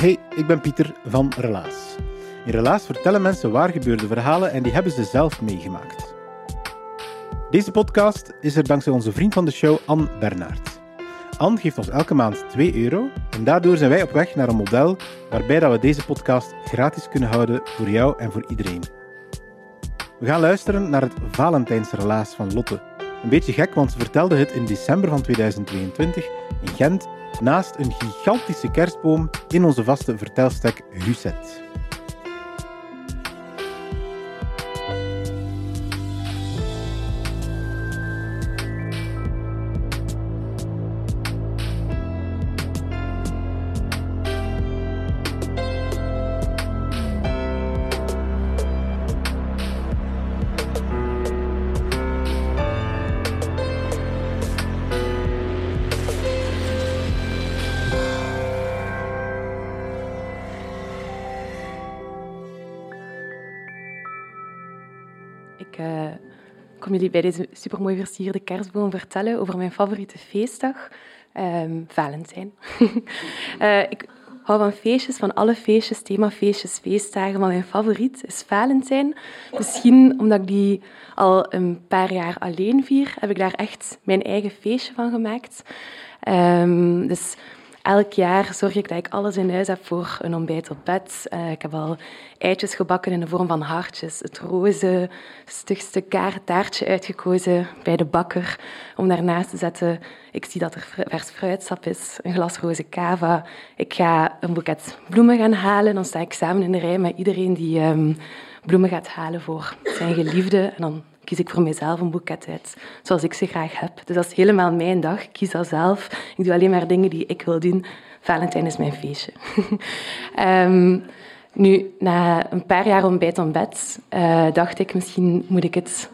Hey, ik ben Pieter van Relaas. In Relaas vertellen mensen waar gebeurde verhalen en die hebben ze zelf meegemaakt. Deze podcast is er dankzij onze vriend van de show, Anne Bernaert. Anne geeft ons elke maand 2 euro en daardoor zijn wij op weg naar een model waarbij dat we deze podcast gratis kunnen houden voor jou en voor iedereen. We gaan luisteren naar het Valentijnsrelaas van Lotte. Een beetje gek, want ze vertelde het in december van 2022 in Gent naast een gigantische kerstboom in onze vaste vertelstek Huset. Ik uh, kom jullie bij deze supermooi versierde kerstboom vertellen over mijn favoriete feestdag, um, Valentijn. uh, ik hou van feestjes, van alle feestjes, themafeestjes, feestdagen, maar mijn favoriet is Valentijn. Misschien omdat ik die al een paar jaar alleen vier, heb ik daar echt mijn eigen feestje van gemaakt. Um, dus Elk jaar zorg ik dat ik alles in huis heb voor een ontbijt op bed. Uh, ik heb al eitjes gebakken in de vorm van hartjes. Het roze, stugste taartje uitgekozen bij de bakker om daarnaast te zetten. Ik zie dat er vers fruitsap is, een glas roze cava. Ik ga een boeket bloemen gaan halen. Dan sta ik samen in de rij met iedereen die um, bloemen gaat halen voor zijn geliefde. En dan kies ik voor mezelf een boeket uit, zoals ik ze graag heb. Dus dat is helemaal mijn dag. Ik kies dat zelf. Ik doe alleen maar dingen die ik wil doen. Valentijn is mijn feestje. um, nu, na een paar jaar ontbijt om bed, uh, dacht ik, misschien moet ik het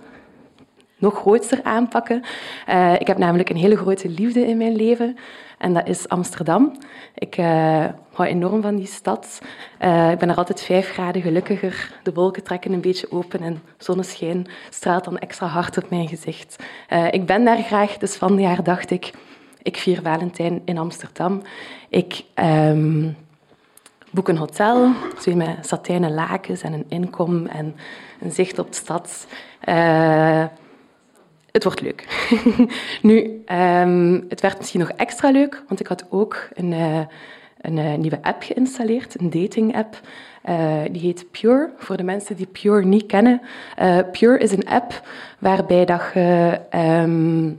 nog groter aanpakken. Uh, ik heb namelijk een hele grote liefde in mijn leven. En dat is Amsterdam. Ik uh, hou enorm van die stad. Uh, ik ben er altijd vijf graden gelukkiger. De wolken trekken een beetje open en zonneschijn straalt dan extra hard op mijn gezicht. Ik ben daar graag, dus van jaar dacht ik, ik vier Valentijn in Amsterdam. Ik um, boek een hotel, zo met satijnen lakens en een inkom en een zicht op de stad het wordt leuk. nu, um, het werd misschien nog extra leuk, want ik had ook een, uh, een uh, nieuwe app geïnstalleerd, een dating-app. Uh, die heet Pure, voor de mensen die Pure niet kennen. Pure is een app waarbij dat je um,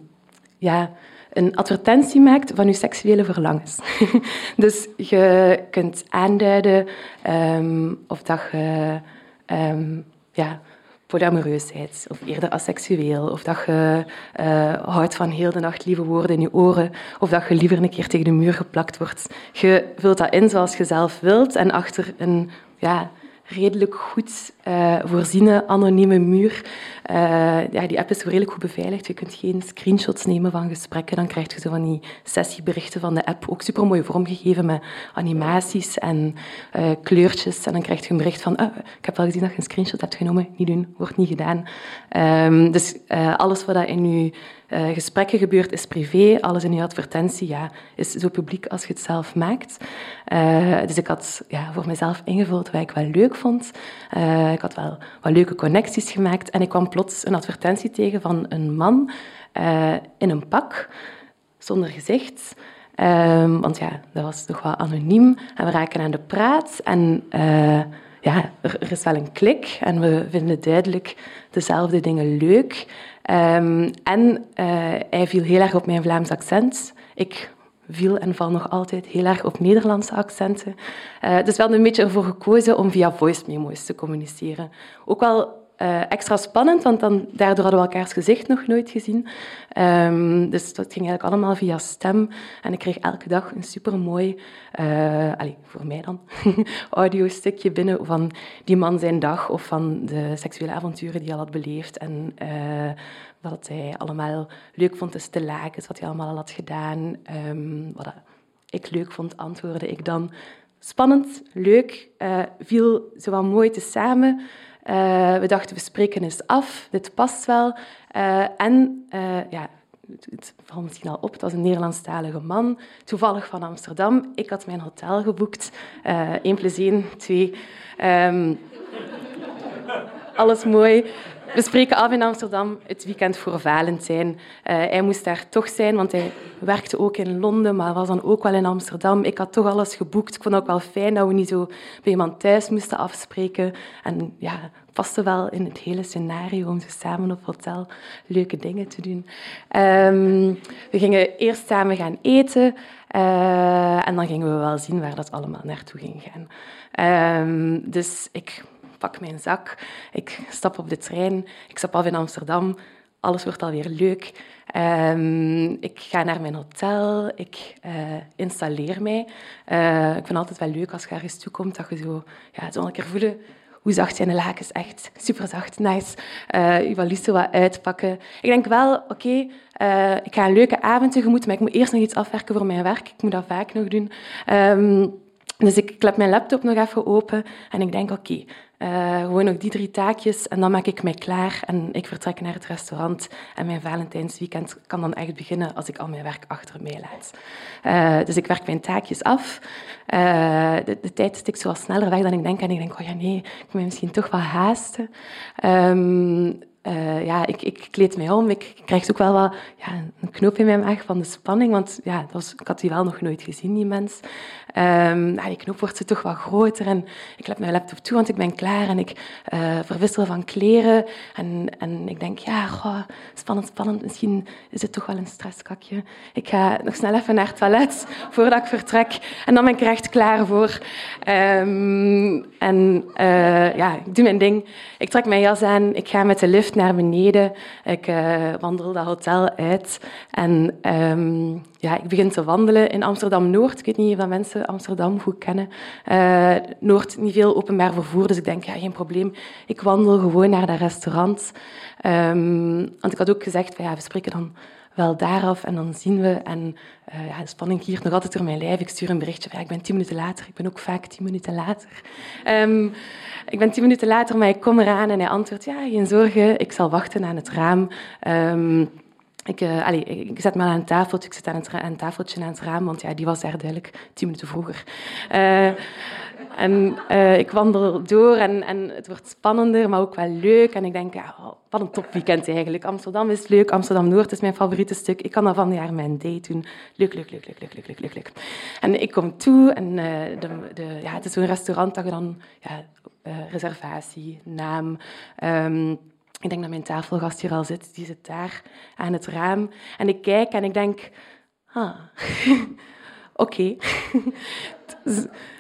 ja, een advertentie maakt van je seksuele verlangens. dus je kunt aanduiden um, of dat je ja, polyamoreusheid, of eerder asexueel, of dat je uh, houdt van heel de nacht lieve woorden in je oren, of dat je liever een keer tegen de muur geplakt wordt. Je vult dat in zoals je zelf wilt en achter een ja, redelijk goed uh, voorziene anonieme muur. Uh, ja, die app is redelijk goed beveiligd. Je kunt geen screenshots nemen van gesprekken. Dan krijg je zo van die sessieberichten van de app. Ook super mooi vormgegeven met animaties en uh, kleurtjes. En dan krijg je een bericht van, oh, ik heb wel gezien dat je een screenshot hebt genomen. Niet doen, wordt niet gedaan. Um, dus alles wat in je gesprekken gebeurt is privé, alles in je advertentie ja, is zo publiek als je het zelf maakt. Dus ik had ja, voor mezelf ingevuld wat ik wel leuk vond. Ik had wel wat leuke connecties gemaakt en ik kwam plots een advertentie tegen van een man in een pak, zonder gezicht. Um, want ja, dat was toch wel anoniem. En we raken aan de praat en ja, er, is wel een klik en we vinden duidelijk dezelfde dingen leuk. Um, en uh, hij viel heel erg op mijn Vlaams accent. Ik viel en val nog altijd heel erg op Nederlandse accenten. Uh, dus we hadden een beetje ervoor gekozen om via voice memo's te communiceren. Ook wel uh, extra spannend, want dan, daardoor hadden we elkaars gezicht nog nooit gezien. Um, dus dat ging eigenlijk allemaal via stem. En ik kreeg elke dag een supermooi, uh, allez, voor mij dan, audiostukje binnen van die man zijn dag of van de seksuele avonturen die hij had beleefd. En uh, wat hij allemaal leuk vond te stelaken, wat hij allemaal al had gedaan. Um, wat ik leuk vond, antwoordde ik dan. Spannend, leuk, viel zo wat mooi te samen. Uh, we dachten, we spreken eens af, dit past wel. Uh, en ja, het valt misschien al op, het was een Nederlandstalige man, toevallig van Amsterdam. Ik had mijn hotel geboekt, 1 plus 1, 2. Um, alles mooi. We spreken af in Amsterdam het weekend voor Valentijn. Uh, hij moest daar toch zijn, want hij werkte ook in Londen, maar was dan ook wel in Amsterdam. Ik had toch alles geboekt. Ik vond het ook wel fijn dat we niet zo bij iemand thuis moesten afspreken. En ja, paste wel in het hele scenario om zo samen op hotel leuke dingen te doen. Um, we gingen eerst samen gaan eten. Uh, en dan gingen we wel zien waar dat allemaal naartoe ging gaan. Um, dus ik pak mijn zak, ik stap op de trein, ik stap af in Amsterdam. Alles wordt alweer leuk. Um, ik ga naar mijn hotel, ik uh, installeer mij. Uh, ik vind het altijd wel leuk als je ergens toekomt, dat je zo, ja, zo een keer voelen hoe zacht zijn de lakens, echt super zacht, nice. Uh, je valies wat uitpakken. Ik denk wel, oké, ik ga een leuke avond tegemoet, maar ik moet eerst nog iets afwerken voor mijn werk. Ik moet dat vaak nog doen. Um, dus ik klep mijn laptop nog even open en ik denk, oké, uh, gewoon nog die drie taakjes en dan maak ik mij klaar en ik vertrek naar het restaurant. En mijn Valentijnsweekend kan dan echt beginnen als ik al mijn werk achter mij laat. Uh, dus ik werk mijn taakjes af. De, de, tijd stikt zo sneller weg dan ik denk. En ik denk, oh ja, nee, ik moet misschien toch wel haasten. Um, uh, ja, ik, ik kleed mij om. Ik krijg ook wel wat ja, een knoop in mijn maag van de spanning, want ja, dat was, ik had die wel nog nooit gezien, die mens. Um, nou, die knoop wordt ze toch wat groter en ik leg mijn laptop toe, want ik ben klaar en ik uh, verwissel van kleren. En, en ik denk, ja, spannend, spannend, misschien is het toch wel een stresskakje. Ik ga nog snel even naar het toilet voordat ik vertrek en dan ben ik er echt klaar voor. Um, en uh, ja, ik doe mijn ding. Ik trek mijn jas aan, ik ga met de lift naar beneden. Ik uh, wandel dat hotel uit. En um, ja, ik begin te wandelen in Amsterdam-Noord. Ik weet niet of mensen Amsterdam goed kennen. Uh, Noord, niet veel openbaar vervoer, dus ik denk, ja, geen probleem. Ik wandel gewoon naar dat restaurant. Um, want ik had ook gezegd, ja, we spreken dan wel daaraf en dan zien we. En uh, ja, de spanning hier nog altijd door mijn lijf. Ik stuur een berichtje ja, ik ben tien minuten later. Ik ben ook vaak tien minuten later. Um, ik ben tien minuten later, maar ik kom eraan en hij antwoordt, ja, geen zorgen, ik zal wachten aan het raam. Um, ik, allez, ik zet me aan tafeltje, ik zit aan, het, aan tafeltje aan het raam, want ja, die was er duidelijk tien minuten vroeger. Uh, en eh, ik wandel door en, en, het wordt spannender, maar ook wel leuk. En ik denk, ja, oh, wat een topweekend eigenlijk. Amsterdam is leuk, Amsterdam-Noord is mijn favoriete stuk. Ik kan daar van jaar mijn date doen. Leuk, leuk, leuk, leuk, leuk, leuk, leuk, leuk. En ik kom toe en eh, de, de, ja, het is zo'n restaurant dat je dan... Ja, eh, reservatie, naam... Ehm, ik denk dat mijn tafelgast hier al zit. Die zit daar aan het raam. En ik kijk en ik denk... Ah, oké.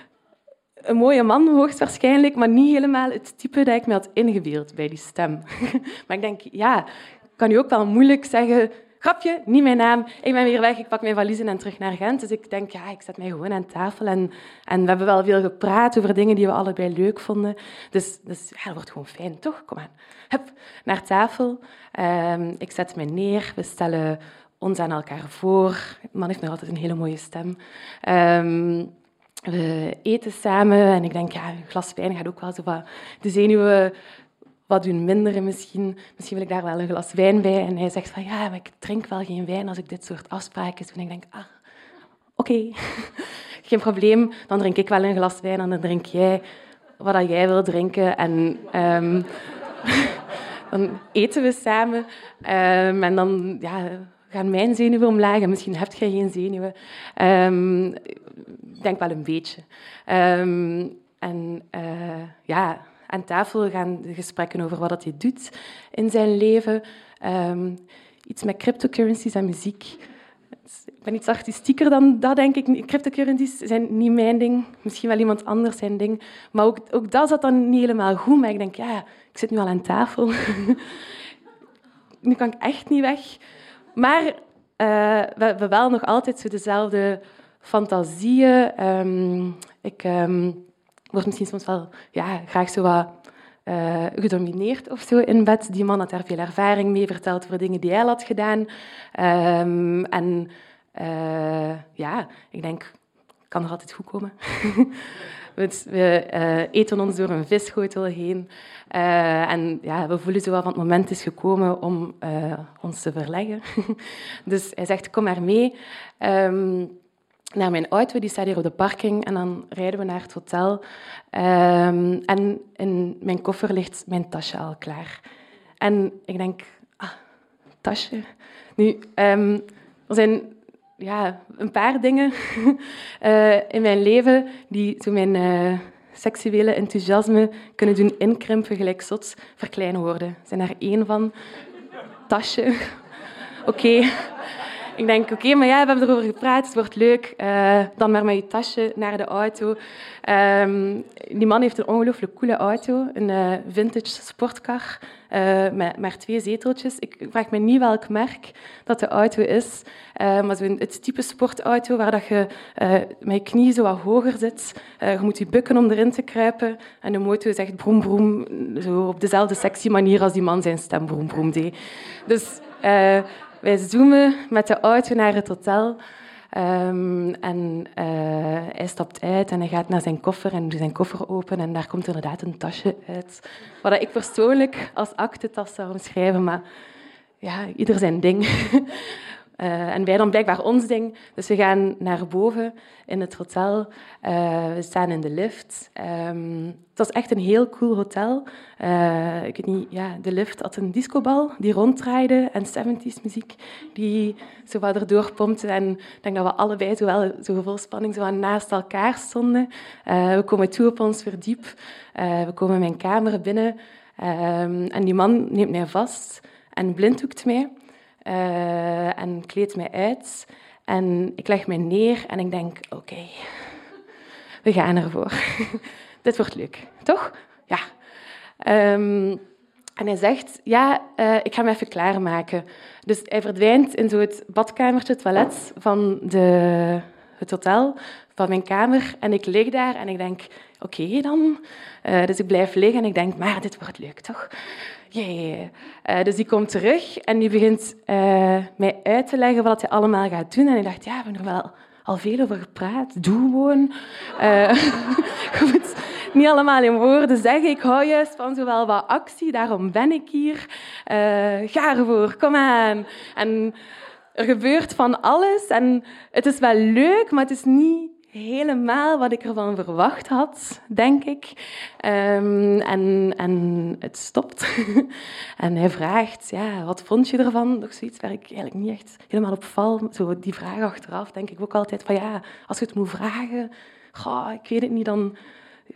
een mooie man, hoogstwaarschijnlijk, maar niet helemaal het type dat ik me had ingebeeld bij die stem. maar ik denk, ja, kan je ook wel moeilijk zeggen... Grapje, niet mijn naam. Ik ben weer weg, ik pak mijn valiezen en terug naar Gent. Dus ik denk, ja, ik zet mij gewoon aan tafel. En, en we hebben wel veel gepraat over dingen die we allebei leuk vonden. Dus, dus ja, dat wordt gewoon fijn, toch? Kom aan. Hup, naar tafel. Um, ik zet me neer. We stellen ons aan elkaar voor. De man heeft nog altijd een hele mooie stem. Um, we eten samen en ik denk, ja, een glas wijn gaat ook wel zo wat de zenuwen wat doen minderen misschien. Misschien wil ik daar wel een glas wijn bij. En hij zegt van, ja, maar ik drink wel geen wijn als ik dit soort afspraken doe. En ik denk, ah, oké, geen probleem. Dan drink ik wel een glas wijn en dan drink jij wat jij wil drinken. En um, dan eten we samen. Um, en dan ja, gaan mijn zenuwen omlaag. En misschien heb jij geen zenuwen. Um, ik denk wel een beetje. en uh, ja aan tafel gaan de gesprekken over wat hij doet in zijn leven. Um, iets met cryptocurrencies en muziek. ik ben iets artistieker dan dat, denk ik. Cryptocurrencies zijn niet mijn ding. Misschien wel iemand anders zijn ding. Maar ook, ook dat zat dan niet helemaal goed. Maar ik denk, ja, ik zit nu al aan tafel. nu kan ik echt niet weg. Maar uh, we hebben wel nog altijd zo dezelfde fantasieën. Um, ik um, word misschien soms wel ja, graag zo wat uh, gedomineerd of zo in bed. Die man had daar veel ervaring mee, verteld over dingen die hij had gedaan. Um, en uh, ja, ik denk, kan er altijd goed komen. we uh, eten ons door een visschotel heen. Uh, en ja, we voelen zo wel van het moment is gekomen om ons te verleggen. dus hij zegt, kom maar mee. Um, naar mijn auto, die staat hier op de parking. En dan rijden we naar het hotel. Um, en in mijn koffer ligt mijn tasje al klaar. En ik denk, ah, tasje. Nu, um, er zijn ja, een paar dingen uh, in mijn leven die zo mijn uh, seksuele enthousiasme kunnen doen inkrimpen, gelijk zot, verkleinen worden. Zijn daar één van? Tasje. Oké. Ik denk, oké, maar ja, we hebben erover gepraat, het wordt leuk. Uh, dan maar met je tasje naar de auto. Um, die man heeft een ongelooflijk coole auto, een uh, vintage sportcar uh, met maar twee zeteltjes. Ik vraag me niet welk merk dat de auto is, maar het type sportauto waar dat je met je knie zo wat hoger zit. je moet je bukken om erin te kruipen en de motor zegt broem broem, zo op dezelfde sexy manier als die man zijn stem broem broem deed. Dus... Wij zoomen met de auto naar het hotel. Um, en uh, hij stapt uit en hij gaat naar zijn koffer en doet zijn koffer open. En daar komt inderdaad een tasje uit. Wat ik persoonlijk als aktetas zou omschrijven, maar ja, ieder zijn ding. Uh, en wij dan blijkbaar ons ding. Dus we gaan naar boven in het hotel. Uh, we staan in de lift. Um, het was echt een heel cool hotel. Uh, ik weet niet, ja, de lift had een discobal die ronddraaide en 70s muziek die zo wat erdoor pompte. En ik denk dat we allebei zo wel zo vol spanning zo naast elkaar stonden. we komen toe op ons verdiep. we komen mijn kamer binnen. Um, en die man neemt mij vast en blinddoekt mij uh, en kleed mij uit. En ik leg mij neer en ik denk, oké, we gaan ervoor. Dit wordt leuk, toch? Ja. Um, en hij zegt, ja, uh, ik ga me even klaarmaken. Dus hij verdwijnt in zo het badkamertje, toilet van de, het hotel, van mijn kamer. En ik lig daar en ik denk, oké dan. Uh, dus ik blijf liggen en ik denk, maar dit wordt leuk, toch? Yeah. Uh, dus die komt terug en die begint uh, mij uit te leggen wat hij allemaal gaat doen. En ik dacht, ja, we hebben er wel al veel over gepraat. Doe gewoon. Niet allemaal in woorden zeggen. Ik hou juist van zowel wat actie, daarom ben ik hier. ga ervoor, kom aan. En er gebeurt van alles en het is wel leuk, maar het is niet helemaal wat ik ervan verwacht had, denk ik. Um, en, en het stopt. en hij vraagt, ja, wat vond je ervan? Nog zoiets waar ik eigenlijk niet echt helemaal op val. Zo die vraag achteraf denk ik ook altijd van, ja, als je het moet vragen, goh, ik weet het niet, dan...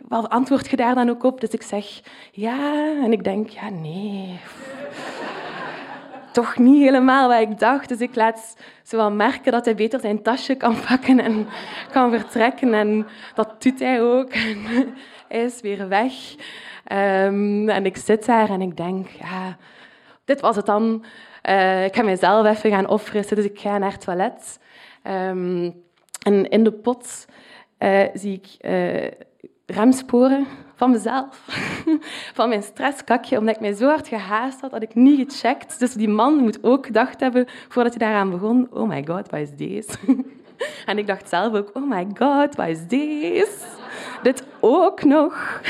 Wat antwoord je daar dan ook op? Dus ik zeg ja, en ik denk, ja, nee toch niet helemaal wat ik dacht. Dus ik laat zo wel merken dat hij beter zijn tasje kan pakken en kan vertrekken. En dat doet hij ook. hij is weer weg. Um, en ik zit daar en ik denk, ja, dit was het dan. Uh, ik ga mezelf even gaan opfrissen, dus ik ga naar het toilet. Um, en in de pot uh, zie ik uh, remsporen van mezelf, van mijn stresskakje, omdat ik mij zo hard gehaast had, dat ik niet gecheckt. Dus die man moet ook gedacht hebben, voordat hij daaraan begon, oh my god, wat is deze? En ik dacht zelf ook, oh my god, wat is deze? Dit ook nog.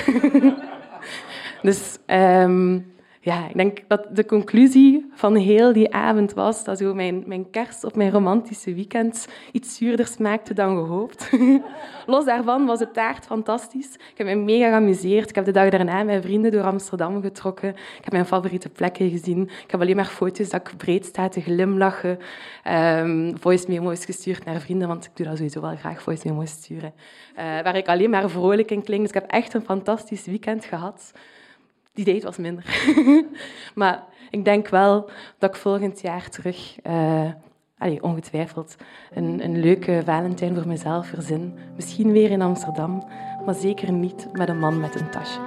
Dus um, ja, ik denk dat de conclusie van heel die avond was dat zo mijn, mijn kerst op mijn romantische weekend iets zuurder smaakte dan gehoopt. Los daarvan was het taart fantastisch. Ik heb me mega geamuseerd. Ik heb de dag daarna mijn vrienden door Amsterdam getrokken. Ik heb mijn favoriete plekken gezien. Ik heb alleen maar foto's dat ik breed sta te glimlachen. Um, voice memo's gestuurd naar vrienden, want ik doe dat sowieso wel graag, voice memo's sturen. Uh, waar ik alleen maar vrolijk in klink. Dus ik heb echt een fantastisch weekend gehad. Die date was minder. maar ik denk wel dat ik volgend jaar terug allee, ongetwijfeld een, een leuke Valentijn voor mezelf verzin. Misschien weer in Amsterdam, maar zeker niet met een man met een tasje.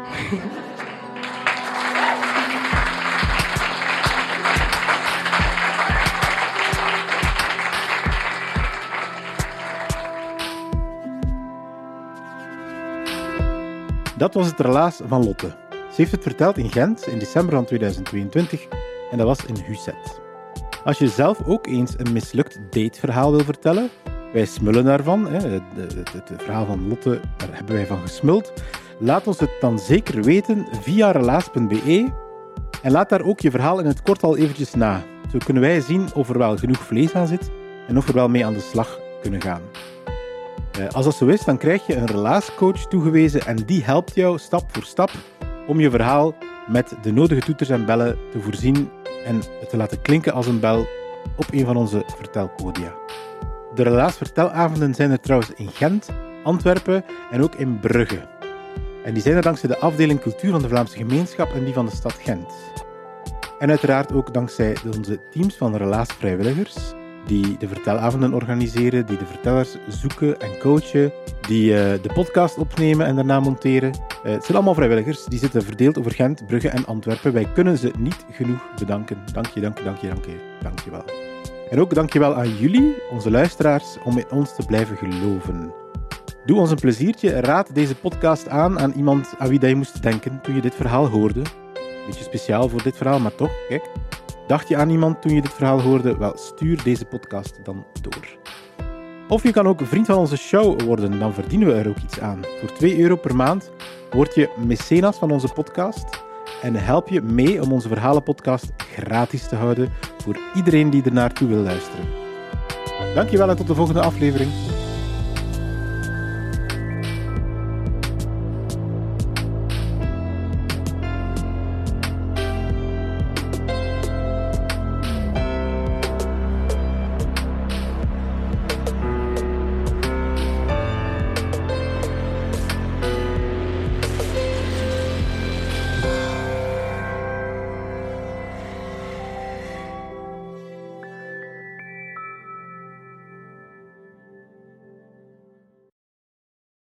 Dat was het relaas van Lotte. Ze heeft het verteld in Gent in december van 2022 en dat was in Husset. Als je zelf ook eens een mislukt dateverhaal wil vertellen, wij smullen daarvan. Het, verhaal van Lotte, daar hebben wij van gesmuld. Laat ons het dan zeker weten via relaas.be en laat daar ook je verhaal in het kort al eventjes na. Zo kunnen wij zien of er wel genoeg vlees aan zit en of we wel mee aan de slag kunnen gaan. Eh, als dat zo is, dan krijg je een relatiecoach toegewezen en die helpt jou stap voor stap om je verhaal met de nodige toeters en bellen te voorzien en het te laten klinken als een bel op een van onze vertelpodia. De relaasvertelavonden zijn er trouwens in Gent, Antwerpen en ook in Brugge. En die zijn er dankzij de afdeling cultuur van de Vlaamse gemeenschap en die van de stad Gent. En uiteraard ook dankzij onze teams van relaasvrijwilligers, die de vertelavonden organiseren, die de vertellers zoeken en coachen, die uh, de podcast opnemen en daarna monteren. Uh, het zijn allemaal vrijwilligers, die zitten verdeeld over Gent, Brugge en Antwerpen. Wij kunnen ze niet genoeg bedanken. Dank je, dank je, dank je, dank je, dank je wel. En ook dank je wel aan jullie, onze luisteraars, om in ons te blijven geloven. Doe ons een pleziertje, raad deze podcast aan aan iemand aan wie je moest denken toen je dit verhaal hoorde. Beetje speciaal voor dit verhaal, maar toch, kijk. Dacht je aan iemand toen je dit verhaal hoorde? Wel, stuur deze podcast dan door. Of je kan ook vriend van onze show worden, dan verdienen we er ook iets aan. Voor 2 euro per maand word je mecenas van onze podcast en help je mee om onze verhalenpodcast gratis te houden voor iedereen die er naartoe wil luisteren. Dankjewel en tot de volgende aflevering.